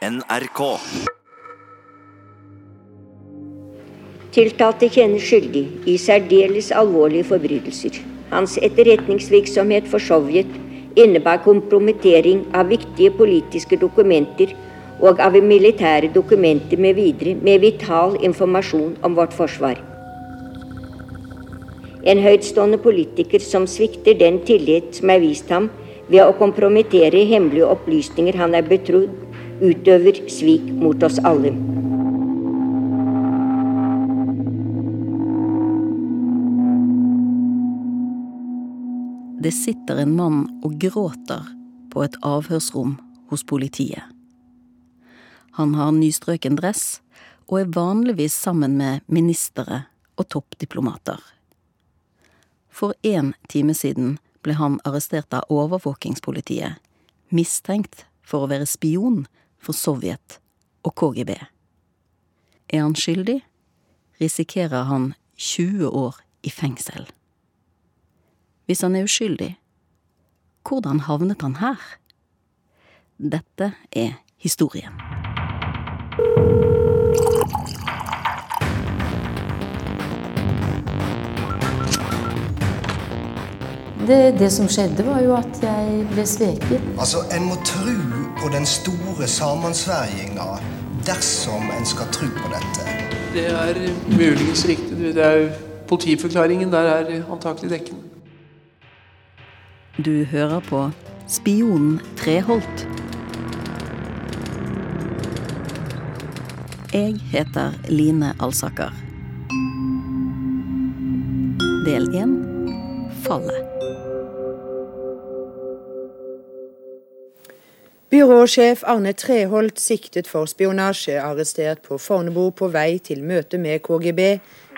NRK. Tiltalte kjennes skyldig i særdeles alvorlige forbrytelser. Hans etterretningsvirksomhet for Sovjet innebar kompromittering av viktige politiske dokumenter og av militære dokumenter med videre med vital informasjon om vårt forsvar. En høytstående politiker som svikter den tillit som er vist ham ved å kompromittere hemmelige opplysninger han er betrodd, utøver svik mot oss alle. Det sitter en mann og gråter på et avhørsrom hos politiet. Han har nystrøken dress og er vanligvis sammen med ministre og toppdiplomater. For én time siden ble han arrestert av overvåkingspolitiet, mistenkt for å være spion for Sovjet og KGB. Er han skyldig, risikerer han 20 år i fengsel. Hvis han er uskyldig, hvordan havnet han her? Dette er historien. Det, det, som skjedde, var jo at jeg ble sveket. Altså, En må tro på den store sammensverginga dersom en skal tro på dette. Det er muligens riktig. Det er Politiforklaringen der er antakelig dekkende. Du hører på Spionen Treholt. Jeg heter Line Alsaker. Del én Fallet. Byråsjef Arne Treholt siktet for spionasje, arrestert på Fornebu på vei til møte med KGB.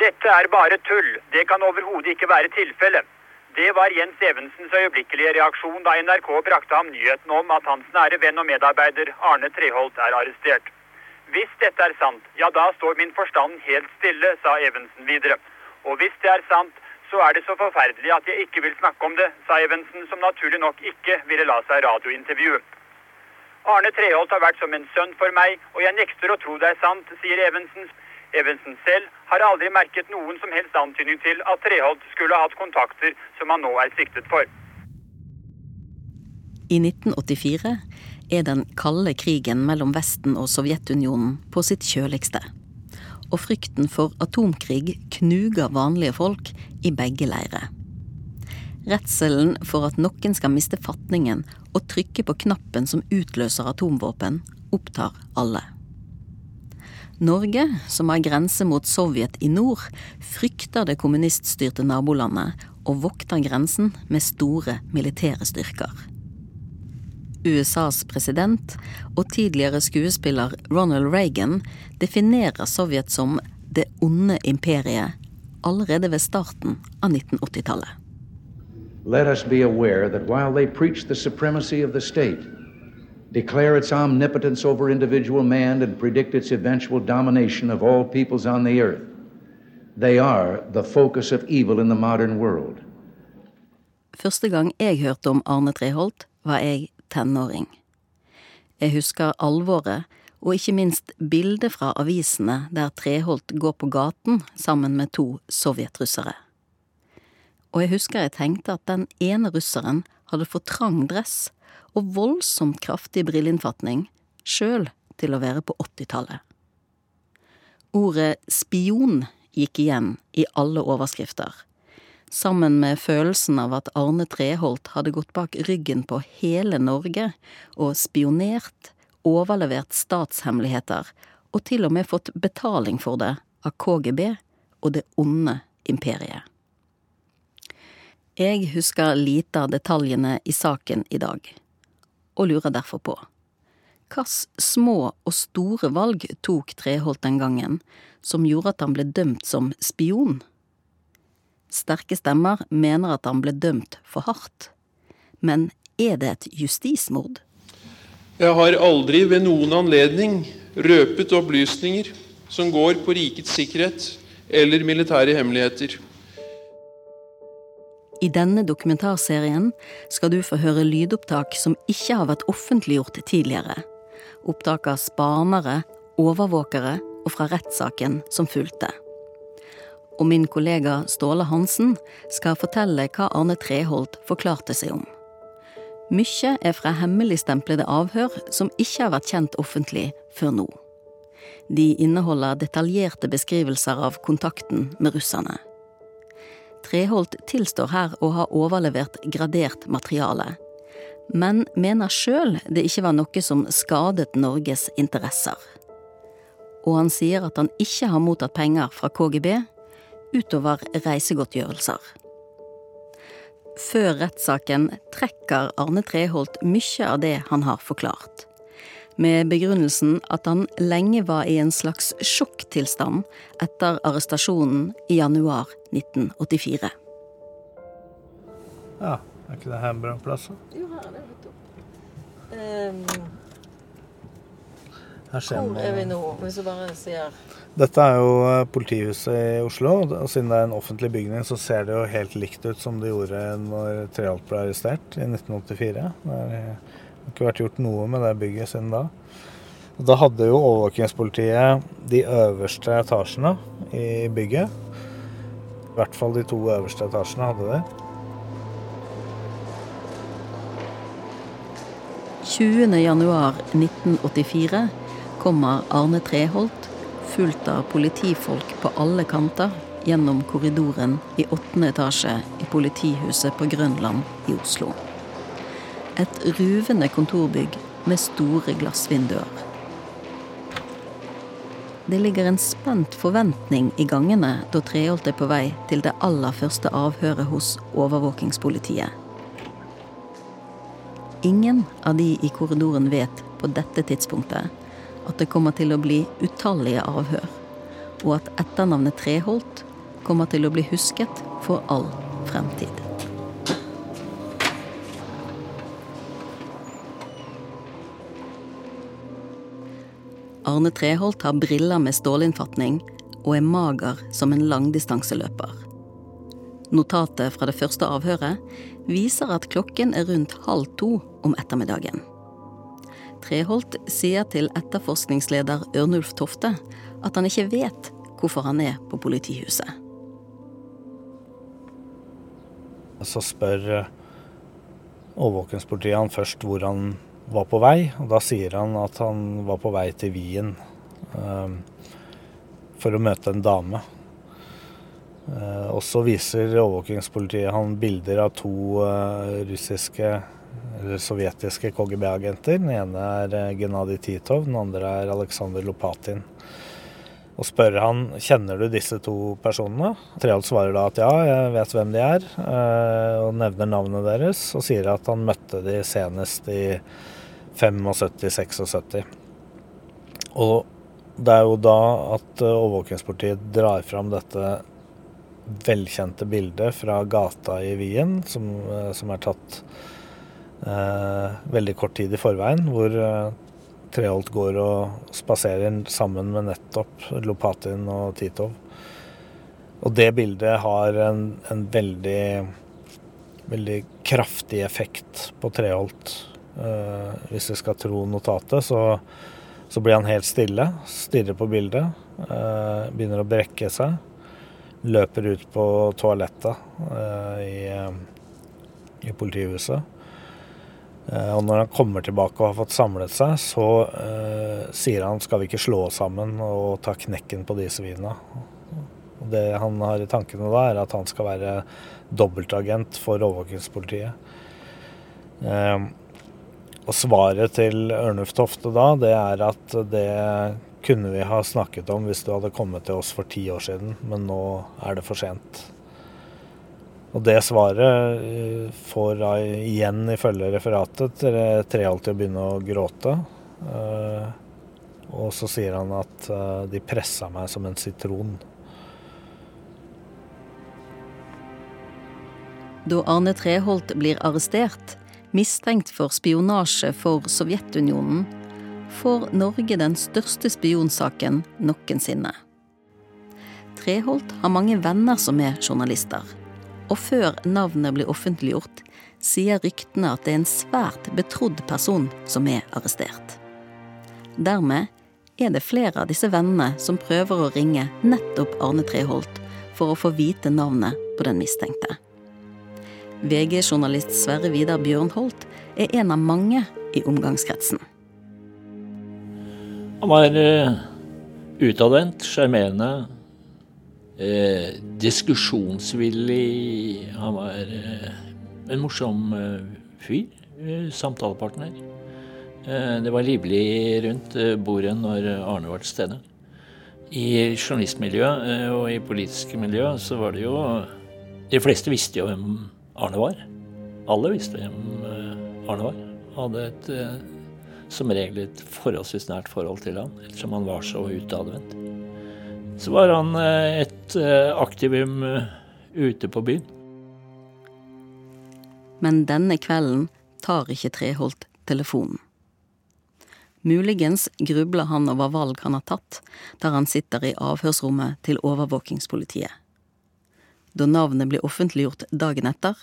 Dette er bare tull. Det kan overhodet ikke være tilfellet. Det var Jens Evensens øyeblikkelige reaksjon da NRK brakte ham nyheten om at hans nære venn og medarbeider Arne Treholt er arrestert. Hvis dette er sant, ja da står min forstand helt stille, sa Evensen videre. Og hvis det er sant, så er det så forferdelig at jeg ikke vil snakke om det, sa Evensen, som naturlig nok ikke ville la seg radiointervjue. Arne Treholt har vært som en sønn for meg, og jeg nekter å tro det er sant, sier Evensen. Evensen selv har aldri merket noen som helst antydning til at Treholt skulle ha hatt kontakter som han nå er siktet for. I 1984 er den kalde krigen mellom Vesten og Sovjetunionen på sitt kjøligste. Og frykten for atomkrig knuger vanlige folk i begge leirer. Redselen for at noen skal miste fatningen og trykke på knappen som utløser atomvåpen, opptar alle. Norge, som har grense mot Sovjet i nord, frykter det kommuniststyrte nabolandet og vokter grensen med store militære styrker. USAs president og tidligere skuespiller Ronald Reagan definerer Sovjet som det onde imperiet allerede ved starten av 1980-tallet. Let us be aware that while they preach the supremacy of the state, declare its omnipotence over individual man, and predict its eventual domination of all peoples on the earth, they are the focus of evil in the modern world. Første gang jeg hørte om Arne Treholt, var jeg tenåring. Jeg husker alvoret, og ikke minst bildet fra avisene der Treholt går på gaten sammen med to sovjetrussere og jeg husker jeg tenkte at den ene russeren hadde for trang dress og voldsomt kraftig brilleinnfatning, sjøl til å være på 80-tallet. Ordet spion gikk igjen i alle overskrifter, sammen med følelsen av at Arne Treholt hadde gått bak ryggen på hele Norge og spionert, overlevert statshemmeligheter og til og med fått betaling for det av KGB og det onde imperiet. Jeg husker lite av detaljene i saken i dag, og lurer derfor på hvilke små og store valg tok Treholt den gangen som gjorde at han ble dømt som spion? Sterke stemmer mener at han ble dømt for hardt, men er det et justismord? Jeg har aldri ved noen anledning røpet opplysninger som går på rikets sikkerhet eller militære hemmeligheter. I denne dokumentarserien skal du få høre lydopptak som ikke har vært offentliggjort tidligere, opptak av spanere, overvåkere og fra rettssaken som fulgte. Og min kollega Ståle Hansen skal fortelle hva Arne Treholt forklarte seg om. Mykje er fra hemmeligstemplede avhør som ikke har vært kjent offentlig før nå. De inneholder detaljerte beskrivelser av kontakten med russerne. Treholt tilstår her å ha overlevert gradert materiale, men mener sjøl det ikke var noe som skadet Norges interesser. Og han sier at han ikke har mottatt penger fra KGB utover reisegodtgjørelser. Før rettssaken trekker Arne Treholt mye av det han har forklart med begrunnelsen at han lenge var i en slags sjokktilstand etter arrestasjonen i januar 1984. Ja, er ikke det her en bra plass? Jo, her er det. Um, hvor er vi nå, hvis du bare sier Dette er jo eh, politihuset i Oslo. og Siden det er en offentlig bygning, så ser det jo helt likt ut som det gjorde når Treholt ble arrestert i 1984. Det er det har ikke vært gjort noe med det bygget siden da. Da hadde jo overvåkingspolitiet de øverste etasjene i bygget. I hvert fall de to øverste etasjene hadde det. 20.1.1984 kommer Arne Treholt, fulgt av politifolk på alle kanter, gjennom korridoren i åttende etasje i politihuset på Grønland i Oslo. Et ruvende kontorbygg med store glassvinduer. Det ligger en spent forventning i gangene da Treholt er på vei til det aller første avhøret hos overvåkingspolitiet. Ingen av de i korridoren vet på dette tidspunktet at det kommer til å bli utallige avhør, og at etternavnet Treholt kommer til å bli husket for all fremtid. Arne Treholt har briller med stålinnfatning og er mager som en langdistanseløper. Notatet fra det første avhøret viser at klokken er rundt halv to om ettermiddagen. Treholt sier til etterforskningsleder Ørnulf Tofte at han ikke vet hvorfor han er på politihuset. Så spør eh, overvåkingspolitiet han først hvor han var på vei. Og da sier han at han var på vei til Wien um, for å møte en dame. Uh, og så viser overvåkingspolitiet han bilder av to uh, russiske eller sovjetiske KGB-agenter. Den ene er uh, Gennadij Titov, den andre er Aleksandr Lopatin. Og spør han kjenner du disse to personene. Treholt svarer da at ja, jeg vet hvem de er, og nevner navnet deres. Og sier at han møtte de senest i 75-76. Og det er jo da at eh, overvåkingspolitiet drar fram dette velkjente bildet fra gata i Wien, som, eh, som er tatt eh, veldig kort tid i forveien, hvor eh, Treholt går og spaserer sammen med nettopp Lopatin og Titov. Og det bildet har en, en veldig, veldig kraftig effekt på Treholt. Uh, hvis vi skal tro notatet, så, så, blir han helt stille, stirrer på bildet, uh, begynner å brekke seg. Løper ut på toalettet uh, i, i, politihuset. og når han kommer tilbake og har fått samlet seg, så sier han skal vi ikke slå oss sammen og ta knekken på de svina. Det han har i tankene da, er at han skal være dobbeltagent for overvåkingspolitiet. Uh, og svaret til Ørnulf Tofte da, det er at det kunne vi ha snakket om hvis du hadde kommet til oss for ti år siden, men nå er det for sent. Og det svaret eh, får da igjen, ifølge referatet, Treholt til å begynne å gråte. Eh, og så sier han at eh, de pressa meg som en sitron. Da Arne Treholt blir arrestert, mistenkt for spionasje for Sovjetunionen, får Norge den største spionsaken noensinne. Treholt har mange venner som er journalister, og før navnet blir offentliggjort, sier ryktene at det er en svært betrodd person som er arrestert. Dermed er det flere av disse vennene som prøver å ringe nettopp Arne Treholt for å få vite navnet på den mistenkte. VG-journalist Sverre Vidar Bjørnholt er en av mange i omgangskretsen. Han var eh, utadvendt, sjarmerende, eh, diskusjonsvillig. Han var eh, en morsom eh, fyr. Eh, samtalepartner. Eh, det var livlig rundt bordet når Arne var til stede. I journalistmiljøet og i politiske miljø så var det jo De fleste visste jo hvem Arne var. Alle visste hvem eh, Arne var. Hadde et, eh, som regel et forholdsvis nært forhold til han, ettersom han var så utadvendt. Så var han eh, et aktivum ute på byen. Men denne kvelden tar ikke Treholt telefonen. Muligens grubler han over valg han har tatt, der han sitter i avhørsrommet til overvåkingspolitiet. Da navnet blir offentliggjort dagen etter,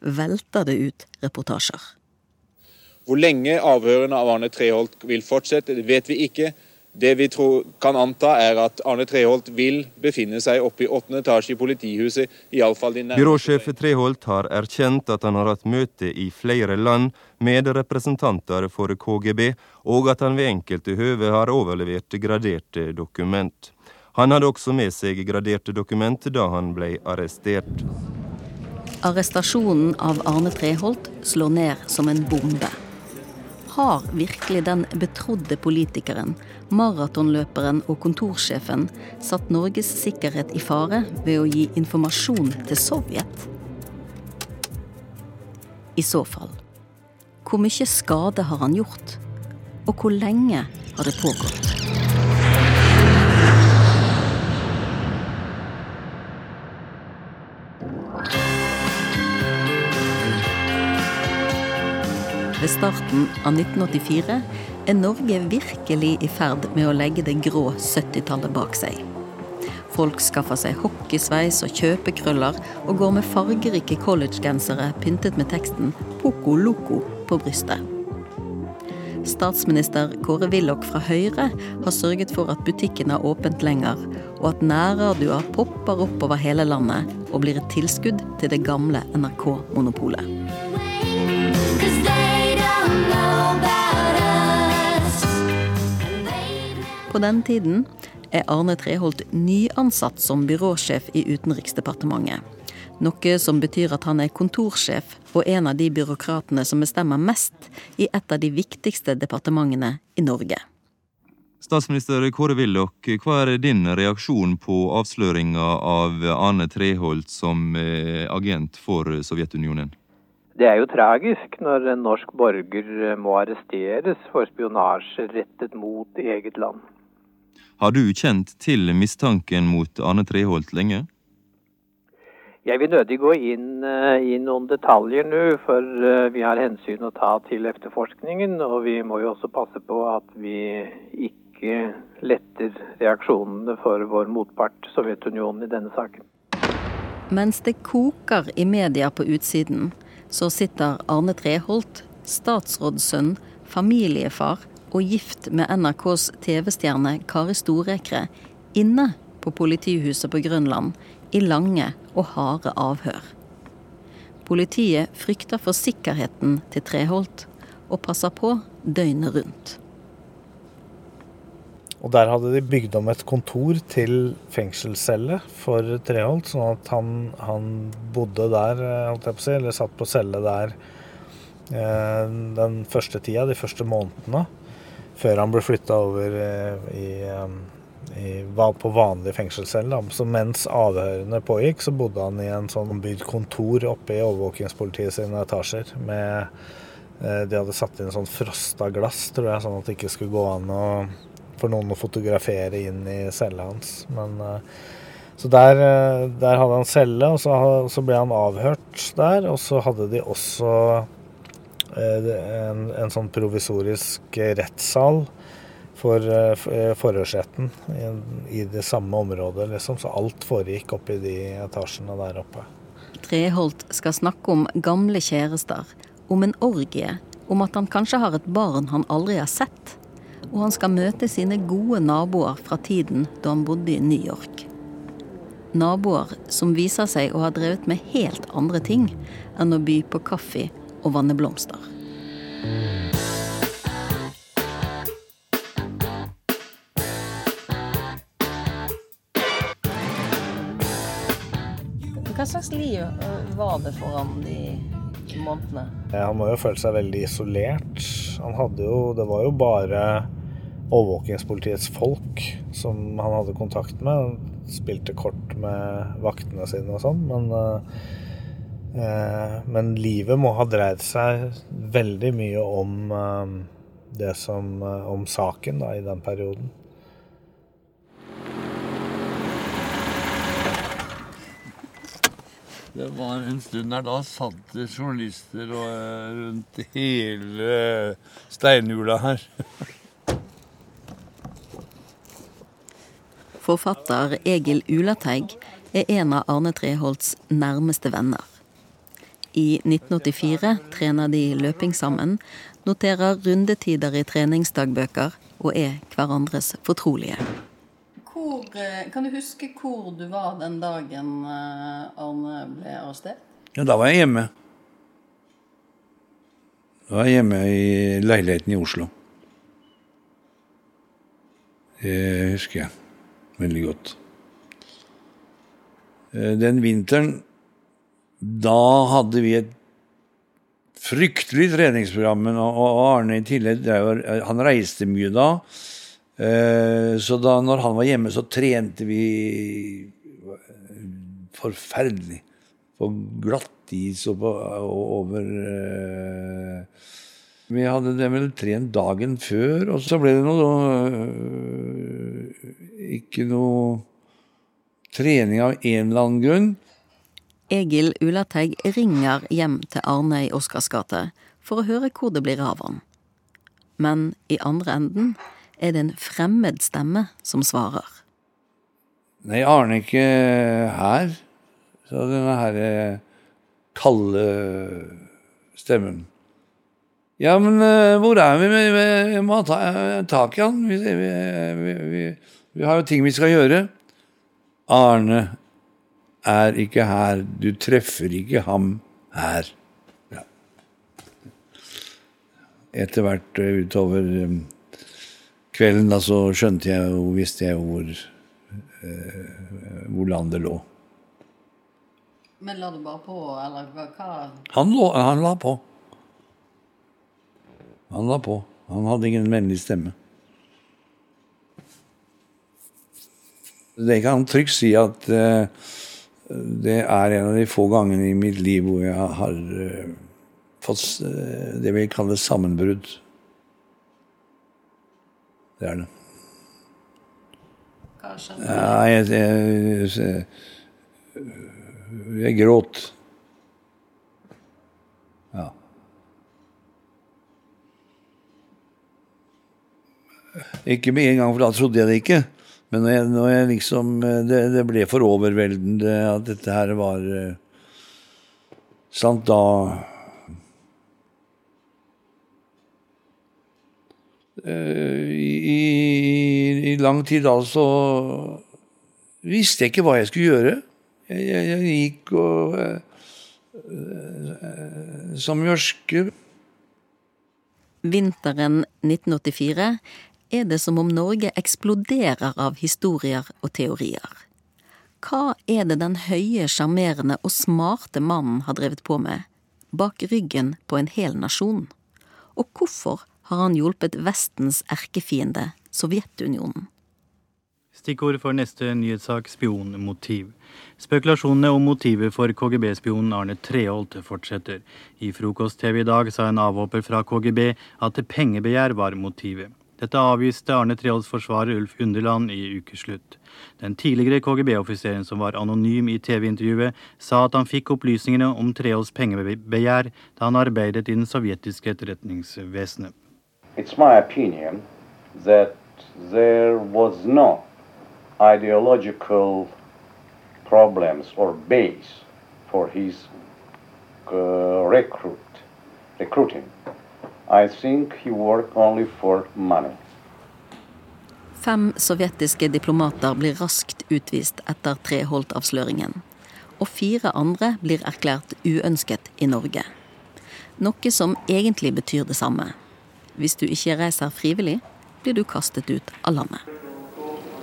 velter det ut reportasjer. Hvor lenge avhørene av Arne Treholt vil fortsette, det vet vi ikke. Det vi tror, kan anta, er at Arne Treholt vil befinne seg oppe i åttende etasje i politihuset. i alle fall de Byråsjef Treholt har erkjent at han har hatt møte i flere land med representanter for KGB, og at han ved enkelte høve har overlevert graderte dokument. Han hadde også med seg graderte dokumenter da han ble arrestert. Arrestasjonen av Arne Treholt slår ned som en bombe. Har virkelig den betrodde politikeren, maratonløperen og kontorsjefen satt Norges sikkerhet i fare ved å gi informasjon til Sovjet? I så fall, hvor mye skade har han gjort? Og hvor lenge har det pågått? Ved starten av 1984 er Norge virkelig i ferd med å legge det grå 70-tallet bak seg. Folk skaffer seg hockeysveis og kjøpekrøller og går med fargerike collegegensere pyntet med teksten 'Poco Loco' på brystet. Statsminister Kåre Willoch fra Høyre har sørget for at butikken har åpent lenger, og at nærradioer popper opp over hele landet og blir et tilskudd til det gamle NRK-monopolet. På den tiden er Arne Treholt nyansatt som byråsjef i Utenriksdepartementet. Noe som betyr at han er kontorsjef og en av de byråkratene som bestemmer mest i et av de viktigste departementene i Norge. Statsminister Kåre Willoch, hva er din reaksjon på avsløringa av Arne Treholt som eh, agent for Sovjetunionen? Det er jo tragisk når en norsk borger må arresteres for spionasje rettet mot eget land. Har du kjent til mistanken mot Arne Treholt lenge? Jeg vil nødig gå inn uh, i noen detaljer nå, for uh, vi har hensyn å ta til efterforskningen. Og vi må jo også passe på at vi ikke letter reaksjonene for vår motpart Sovjetunionen i denne saken. Mens det koker i media på utsiden, så sitter Arne Treholt, statsrådssønn, familiefar og gift med NRKs TV-stjerne Kari Storekre inne på politihuset på Grønland i lange og harde avhør. Politiet frykter for sikkerheten til Treholt og passer på døgnet rundt. Og der hadde de bygd om et kontor til fengselscelle for Treholt, sånn at han, han bodde der, holdt jeg på å si, eller satt på celle der eh, den første tida, de første månedene før han ble flytta over eh, i, eh, i, på vanlig fengselscelle. Så mens avhørene pågikk, så bodde han i en sånn bygd kontor oppe i overvåkingspolitiet sine etasjer. med eh, De hadde satt inn sånn frosta glass, tror jeg, sånn at det ikke skulle gå an å, for noen å fotografere inn i cella hans. Men så der, der, hadde han celle, og så, så, ble han avhørt der. Og så hadde de også en, en sånn provisorisk rettssal for uh, forhørsretten i, det samme området, liksom. Så alt foregikk oppe i de etasjene der oppe. Treholt skal snakke om gamle kjærester, om en orgie, om at han kanskje har et barn han aldri har sett, og han skal møte sine gode naboer fra tiden da han bodde i New York. Naboer som viser seg å ha drevet med helt andre ting enn å by på kaffe og vanne blomster. Hva slags liv var det for ham de månedene? Han må jo føle seg veldig isolert. Han hadde jo Det var jo bare overvåkingspolitiets folk som han hadde kontakt med. Han spilte kort med vaktene sine og sånn, men eh, Men livet må ha dreid seg veldig mye om eh, det som Om saken da, i den perioden. Det var en stund der da satt det journalister og, rundt hele steinhjula her. Forfatter Egil Ulateig er en av Arne Treholts nærmeste venner. I 1984 trener de løping sammen, noterer rundetider i treningsdagbøker og er hverandres fortrolige. Hvor, kan du huske hvor du var den dagen Arne ble arrestert? Ja, da var jeg hjemme. Da var jeg hjemme i leiligheten i Oslo. Det husker jeg veldig godt. Den vinteren, da hadde vi et fryktelig treningsprogram. Og Arne i tillegg, han reiste mye da. Så da når han var hjemme, så trente vi forferdelig. På glattis og, på, og over Vi hadde det vel trent dagen før, og så ble det noe Ikke noe trening av en eller annen grunn. Egil Ulateig ringer hjem til Arne i Oscars gate for å høre hvor det blir av han. Men i andre enden er det en fremmed stemme som svarer. Nei, Arne er ikke her. Så denne herre kalde stemmen. Ja, men uh, hvor er vi? Vi må ha tak i han. Vi, vi, vi, vi har jo ting vi skal gjøre. Arne er ikke her. Du treffer ikke ham her. Ja. Etter hvert uh, utover um, kvelden da så skjønte jeg og visste jeg hvor, uh, hvor landet lå. Men la du bare på, eller hva? Han, lå, han la på. Han la på. Han hadde ingen vennlig stemme. Det kan trygt si at uh, det er en av de få gangene i mitt liv hvor jeg har uh, fått uh, det vi kaller sammenbrudd. Det er det. Ja, jeg, jeg, jeg, jeg gråt. Ja. Ikke med en gang, for da trodde jeg det ikke. Men når jeg, når jeg liksom det, det, ble for overveldende at dette her var Sant, da i, i, i lang tid da så visste jeg ikke hva jeg skulle gjøre. Jeg, jeg, jeg gikk og som Jørske. Vinteren 1984 er det som om Norge eksploderer av historier og teorier. Hva er det den høye, sjarmerende og smarte mannen har drevet på med, bak ryggen på en hel nasjon? Og hvorfor har han hjulpet Vestens erkefiende, Sovjetunionen? Stikkord for neste nyhetssak spionmotiv. Spekulasjonene om motivet for KGB-spionen Arne Treholt fortsetter. I Frokost-TV i dag sa en avhopper fra KGB at pengebegjær var motivet. Dette avviste Arne Treholds forsvarer Ulf Underland i ukeslutt. Den tidligere KGB-offiseren som var anonym i TV-intervjuet, sa at han fikk opplysningene om Treholds pengebegjær da han arbeidet i den sovjetiske etterretningsvesenet. It's my opinion that there was no ideological problems for his uh, recruit. I think he worked only for money. Fem sovjetiske diplomater blir raskt utvist etter Treholt-avsløringen. Og fire andre blir erklært uønsket i Norge. Noe som egentlig betyr det samme. Hvis du ikke reiser frivillig, blir du kastet ut av landet.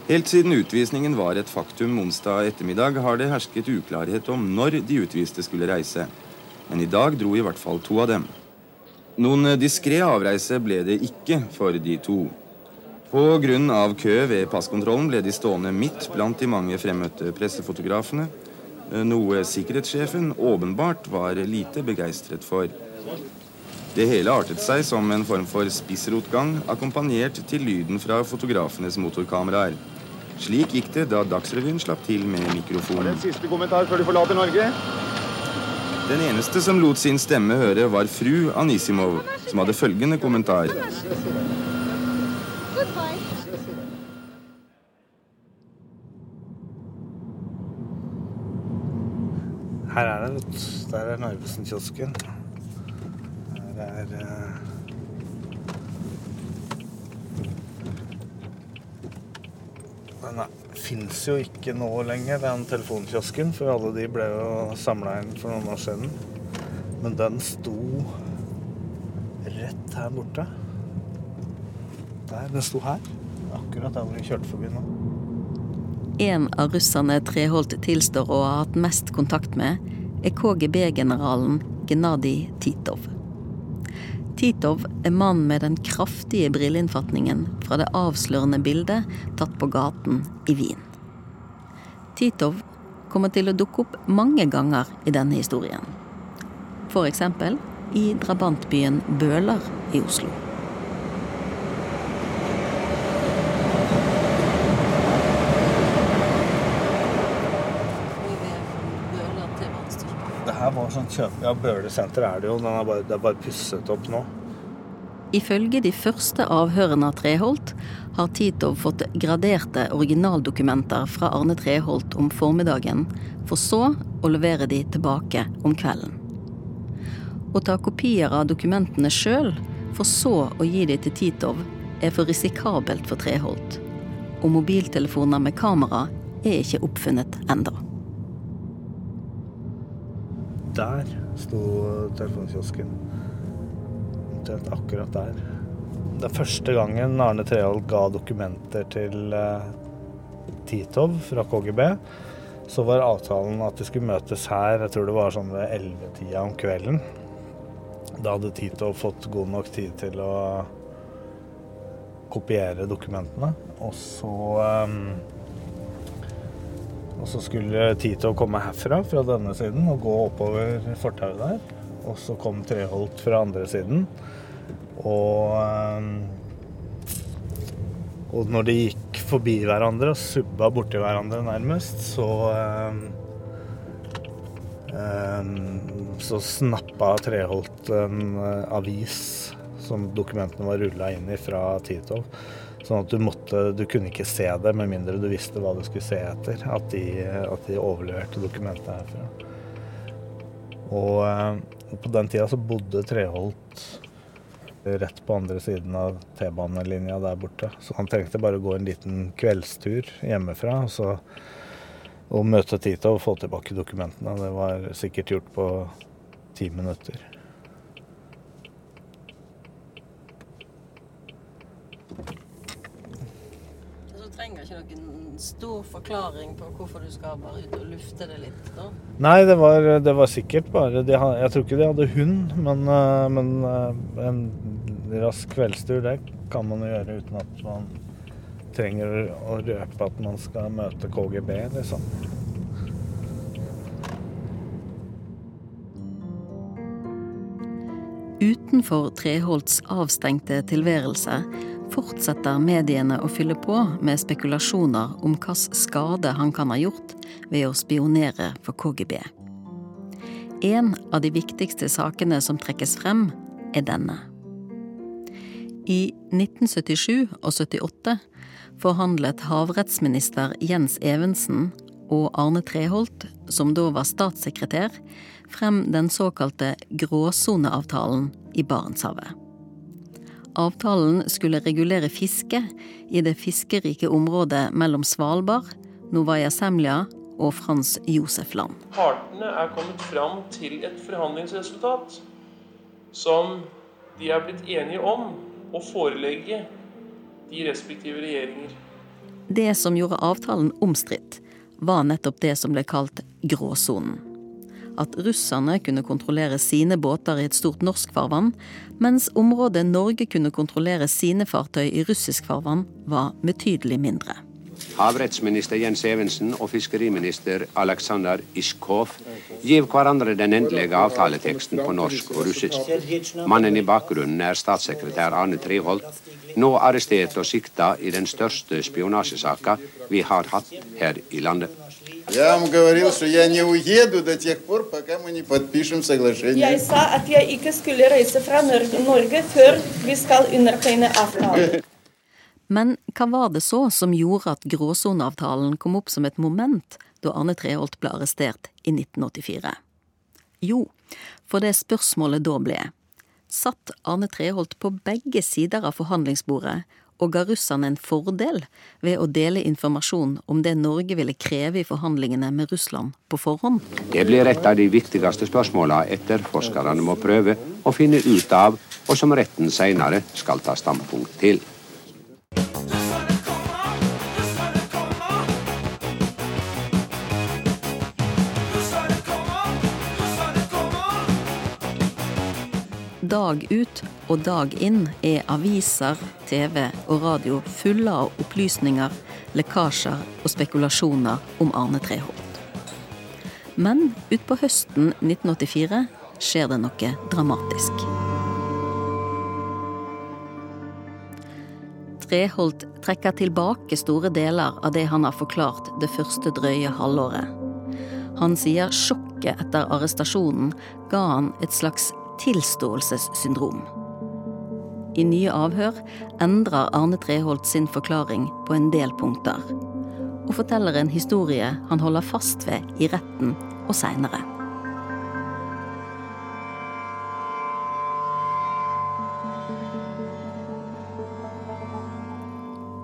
Helt siden utvisningen var et faktum onsdag ettermiddag, har det hersket uklarhet om når de utviste skulle reise. Men i dag dro i hvert fall to av dem. Noen diskré avreise ble det ikke for de to. Pga. kø ved passkontrollen ble de stående midt blant de mange fremmøtte pressefotografene, noe sikkerhetssjefen åpenbart var lite begeistret for. Det hele artet seg som en form for spissrotgang, akkompagnert til lyden fra fotografenes motorkameraer. Slik gikk det da Dagsrevyen slapp til med mikrofonen. En siste kommentar før du forlater Norge? Den eneste som lot sin stemme høre, var fru Anisimov, som hadde følgende kommentar. Her er det, vet. Der er Narvesen-kiosken. Her er Men Den fins jo ikke nå lenger, den telefonkiosken, for alle de ble jo samla inn for noen år siden. Men den sto rett her borte. Der. Den sto her. Akkurat der hvor vi kjørte forbi nå. En av russerne Treholt tilstår å ha hatt mest kontakt med, er KGB-generalen Gennadij Titov. Titov er mannen med den kraftige brilleinnfatningen fra det avslørende bildet tatt på gaten i Wien. Titov kommer til å dukke opp mange ganger i denne historien. Eksempel i drabantbyen Bøler i Oslo. Det her var sånn kjøp... Ja, Bøhler senter er det jo. Den er bare, det er bare pusset opp nå. Ifølge de første avhørene av Treholt har Titov fått graderte originaldokumenter fra Arne Treholt om formiddagen, for så å levere de tilbake om kvelden. Å ta kopier av dokumentene sjøl, for så å gi de til Titov, er for risikabelt for Treholt. Og mobiltelefoner med kamera er ikke oppfunnet enda. Der sto telefonkiosken. Omtrent akkurat der. Det er første gangen Arne Treholt ga dokumenter til eh, Titov fra KGB. Så var avtalen at de skulle møtes her, jeg tror det var sånn ved ellevetida om kvelden. Da hadde Titov fått god nok tid til å kopiere dokumentene. Og så um, og så skulle Tito komme herfra, fra denne siden, og gå oppover fortauet der. Og så kom Treholt fra andre siden. Og Og når de gikk forbi hverandre og subba borti hverandre nærmest, så Så snappa Treholt en avis som dokumentene var rulla inn i fra Titov. Sånn at du måtte Du kunne ikke se det med mindre du visste hva du skulle se etter. At de, at de overleverte dokumentet herfra. Og på den tida så bodde Treholt rett på andre siden av T-banelinja der borte. Så han trengte bare å gå en liten kveldstur hjemmefra og, så, og møte Tito og få tilbake dokumentene. Det var sikkert gjort på ti minutter. trenger ikke noen stor forklaring på hvorfor du skal bare ut og lufte det litt? da? Nei, det var, det var sikkert bare de, Jeg tror ikke de hadde hund, men, men, en rask kveldstur, det kan man jo gjøre uten at man trenger å røpe at man skal møte KGB, liksom. Utenfor Treholts avstengte tilværelse fortsetter mediene å fylle på med spekulasjoner om hvilken skade han kan ha gjort ved å spionere for KGB. En av de viktigste sakene som trekkes frem, er denne. I 1977 og 78 forhandlet havrettsminister Jens Evensen og Arne Treholt, som da var statssekretær, frem den såkalte gråsoneavtalen i Barentshavet. Avtalen skulle regulere fiske i det fiskerike området mellom Svalbard, Novaya Semlja og Frans Josef Land. Partene er kommet fram til et forhandlingsresultat som de er blitt enige om å forelegge de respektive regjeringer. Det som gjorde avtalen omstridt, var nettopp det som ble kalt gråsonen. At russerne kunne kontrollere sine båter i et stort norsk farvann, mens området Norge kunne kontrollere sine fartøy i russisk farvann, var betydelig mindre. Havrettsminister Jens Evensen og fiskeriminister Aleksandr Iskov gir hverandre den endelige avtaleteksten på norsk og russisk. Mannen i bakgrunnen er statssekretær Arne Treholt, nå arrestert og sikta i den største spionasjesaka vi har hatt her i landet. Jeg sa at jeg ikke skulle reise fra Norge før vi skal undertegne avtalen. Men hva var det så som gjorde at gråsoneavtalen kom opp som et moment da Arne Treholt ble arrestert i 1984? Jo, for det spørsmålet da ble satt Arne Treholt på begge sider av forhandlingsbordet og ga russerne en fordel ved å dele informasjon om det Norge ville kreve i forhandlingene med Russland på forhånd? Det blir et av de viktigste spørsmåla etterforskerne må prøve å finne ut av, og som retten seinere skal ta standpunkt til. Dag ut og dag inn er aviser, TV og radio fulle av opplysninger, lekkasjer og spekulasjoner om Arne Treholt. Men utpå høsten 1984 skjer det noe dramatisk. Treholt trekker tilbake store deler av det han har forklart det første drøye halvåret. Han sier sjokket etter arrestasjonen ga han et slags tilståelsessyndrom. I nye avhør endrer Arne Treholt sin forklaring på en del punkter, og forteller en historie han holder fast ved i retten og seinere.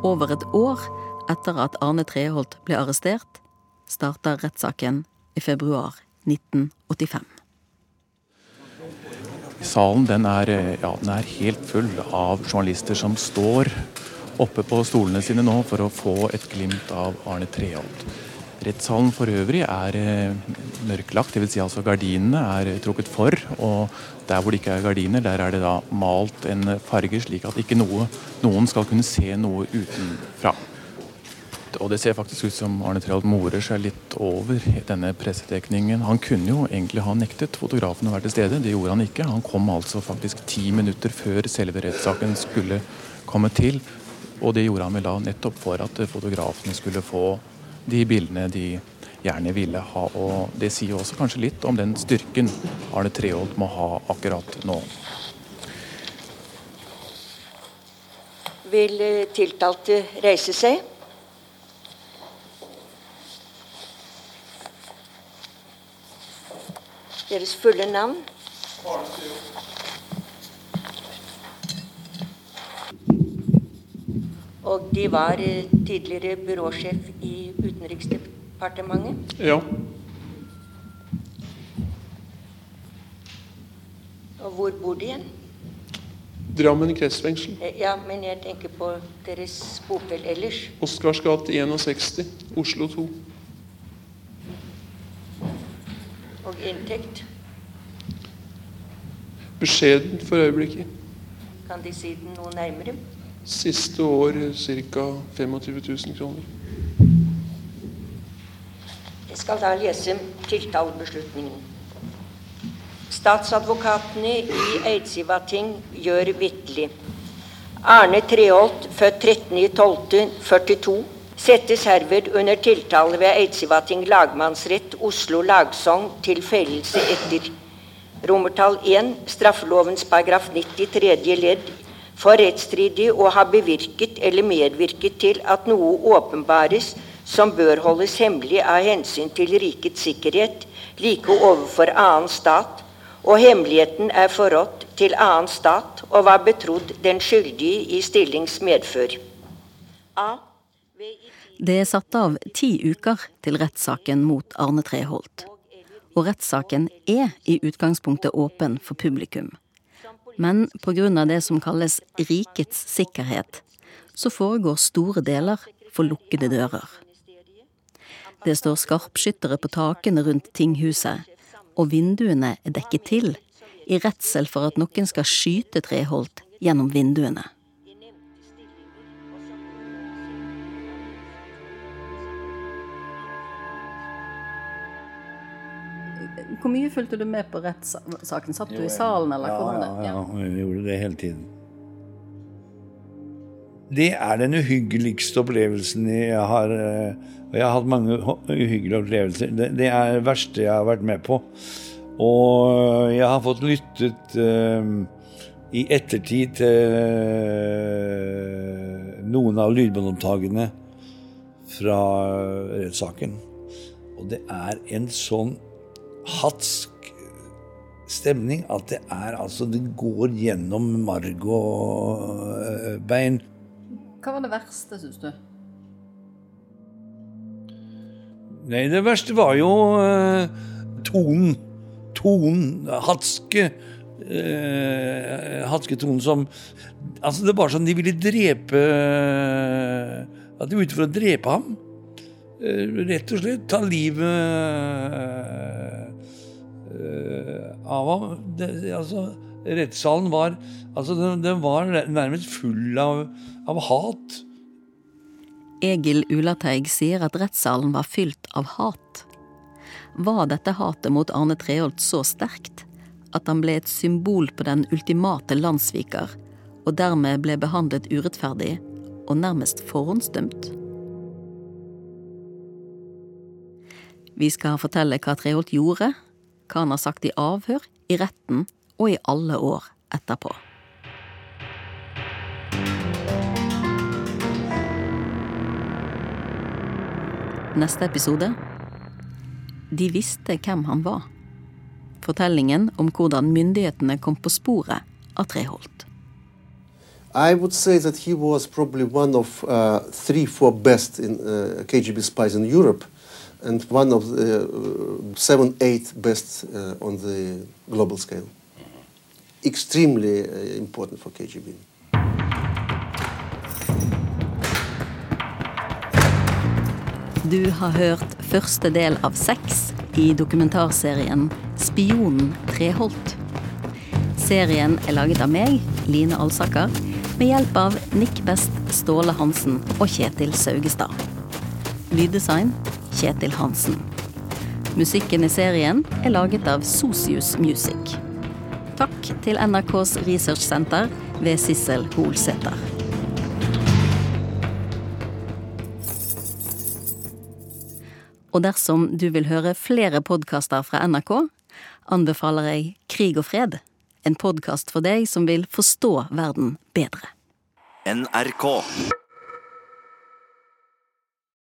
Over et år etter at Arne Treholt ble arrestert, starter rettssaken i februar 1985. Salen den er, eh, ja, den er helt full av journalister som står oppe på stolene sine nå for å få et glimt av Arne Treholt. Rettssalen for øvrig er eh, mørklagt, dvs. Si altså gardinene er trukket for. Og der hvor det ikke er gardiner, der er det da malt en farge slik at ikke noe, noen skal kunne se noe utenfra. Og det ser faktisk ut som Arne Treholt morer seg litt over denne pressedekningen. Han kunne jo egentlig ha nektet fotografen å være til stede, det gjorde han ikke. Han kom altså faktisk ti minutter før selve rettssaken skulle komme til. Og det gjorde han vel da nettopp for at fotografene skulle få de bildene de gjerne ville ha. Og det sier også kanskje litt om den styrken Arne Treholt må ha akkurat nå. Vil tiltalte reise seg? Deres fulle navn? Og De var eh, tidligere byråsjef i Utenriksdepartementet? Ja. Og hvor bor de igjen? Drammen kretsfengsel. Eh, ja, men jeg tenker på deres bopel ellers. Oscars gate 61, Oslo 2. Og inntekt? Beskjeden for øyeblikket. Kan De si den noe nærmere? Siste år ca. 25 000 kroner. Jeg skal da lese tiltalebeslutningen. Statsadvokatene i Eidsivating gjør vitterlig. Arne Treholt, født 13.12.42 settes herved under tiltale ved Eidsivating lagmannsrett, Oslo lagsogn, til fellelse etter romertall 1, straffelovens paragraf 90 tredje ledd, for rettsstridig å ha bevirket eller medvirket til at noe åpenbares som bør holdes hemmelig av hensyn til rikets sikkerhet, like overfor annen stat, og hemmeligheten er forrådt til annen stat og var betrodd den skyldige i stillings medfør. A. Det er satt av ti uker til rettssaken mot Arne Treholt. Og rettssaken er i utgangspunktet åpen for publikum. Men pga. det som kalles rikets sikkerhet, så foregår store deler for lukkede dører. Det står skarpskyttere på takene rundt tinghuset, og vinduene er dekket til, i redsel for at noen skal skyte Treholt gjennom vinduene. Hvor mye fulgte du med på rettssaken? Satt du i salen, eller ja, det? Ja, ja, jeg gjorde det hele tiden. Det er den uhyggeligste opplevelsen jeg har eh, Og jeg har hatt mange uhyggelige opplevelser. Det, det er det verste jeg har vært med på. Og jeg har fått lyttet uh, i ettertid til noen av lydbåndopptakene fra rettssaken. Og det er en sånn hatsk stemning at det er altså Det går gjennom marg og bein. Hva var det verste, syns du? Nei, det verste var jo uh, tonen. Tonen. Hatske. Uh, hatske tonen som Altså, det var sånn de ville drepe At de var ute for å drepe ham. Uh, rett og slett ta livet av ham. Altså, rettssalen var Altså, den, den var nærmest full av, av hat. Egil Ulateig sier at rettssalen var fylt av hat. Var dette hatet mot Arne Treholt så sterkt at han ble et symbol på den ultimate landssviker, og dermed ble behandlet urettferdig og nærmest forhåndsdømt? Vi skal fortelle hva Treholt gjorde, hva han har sagt i avhør, i retten og i alle år etterpå. Neste episode De visste hvem han var. Fortellingen om hvordan myndighetene kom på sporet av Treholt. I would say that he was probably one of uh, three, four best in uh, KGB spies in Europe, and one of the uh, seven, eight best uh, on the global scale. Extremely uh, important for KGB. Du har hørt første del av seks i dokumentarserien Spionen Treholt. Serien er laget av meg, Line Alsaker, med hjelp av Nick Best, Ståle Hansen og Kjetil Saugestad. Lyddesign Kjetil Hansen. Musikken i serien er laget av Sosius Music. Takk til NRKs researchsenter ved Sissel Holsæter. Og dersom du vil høre flere podkaster fra NRK, anbefaler jeg Krig og fred, en podkast for deg som vil forstå verden bedre. NRK.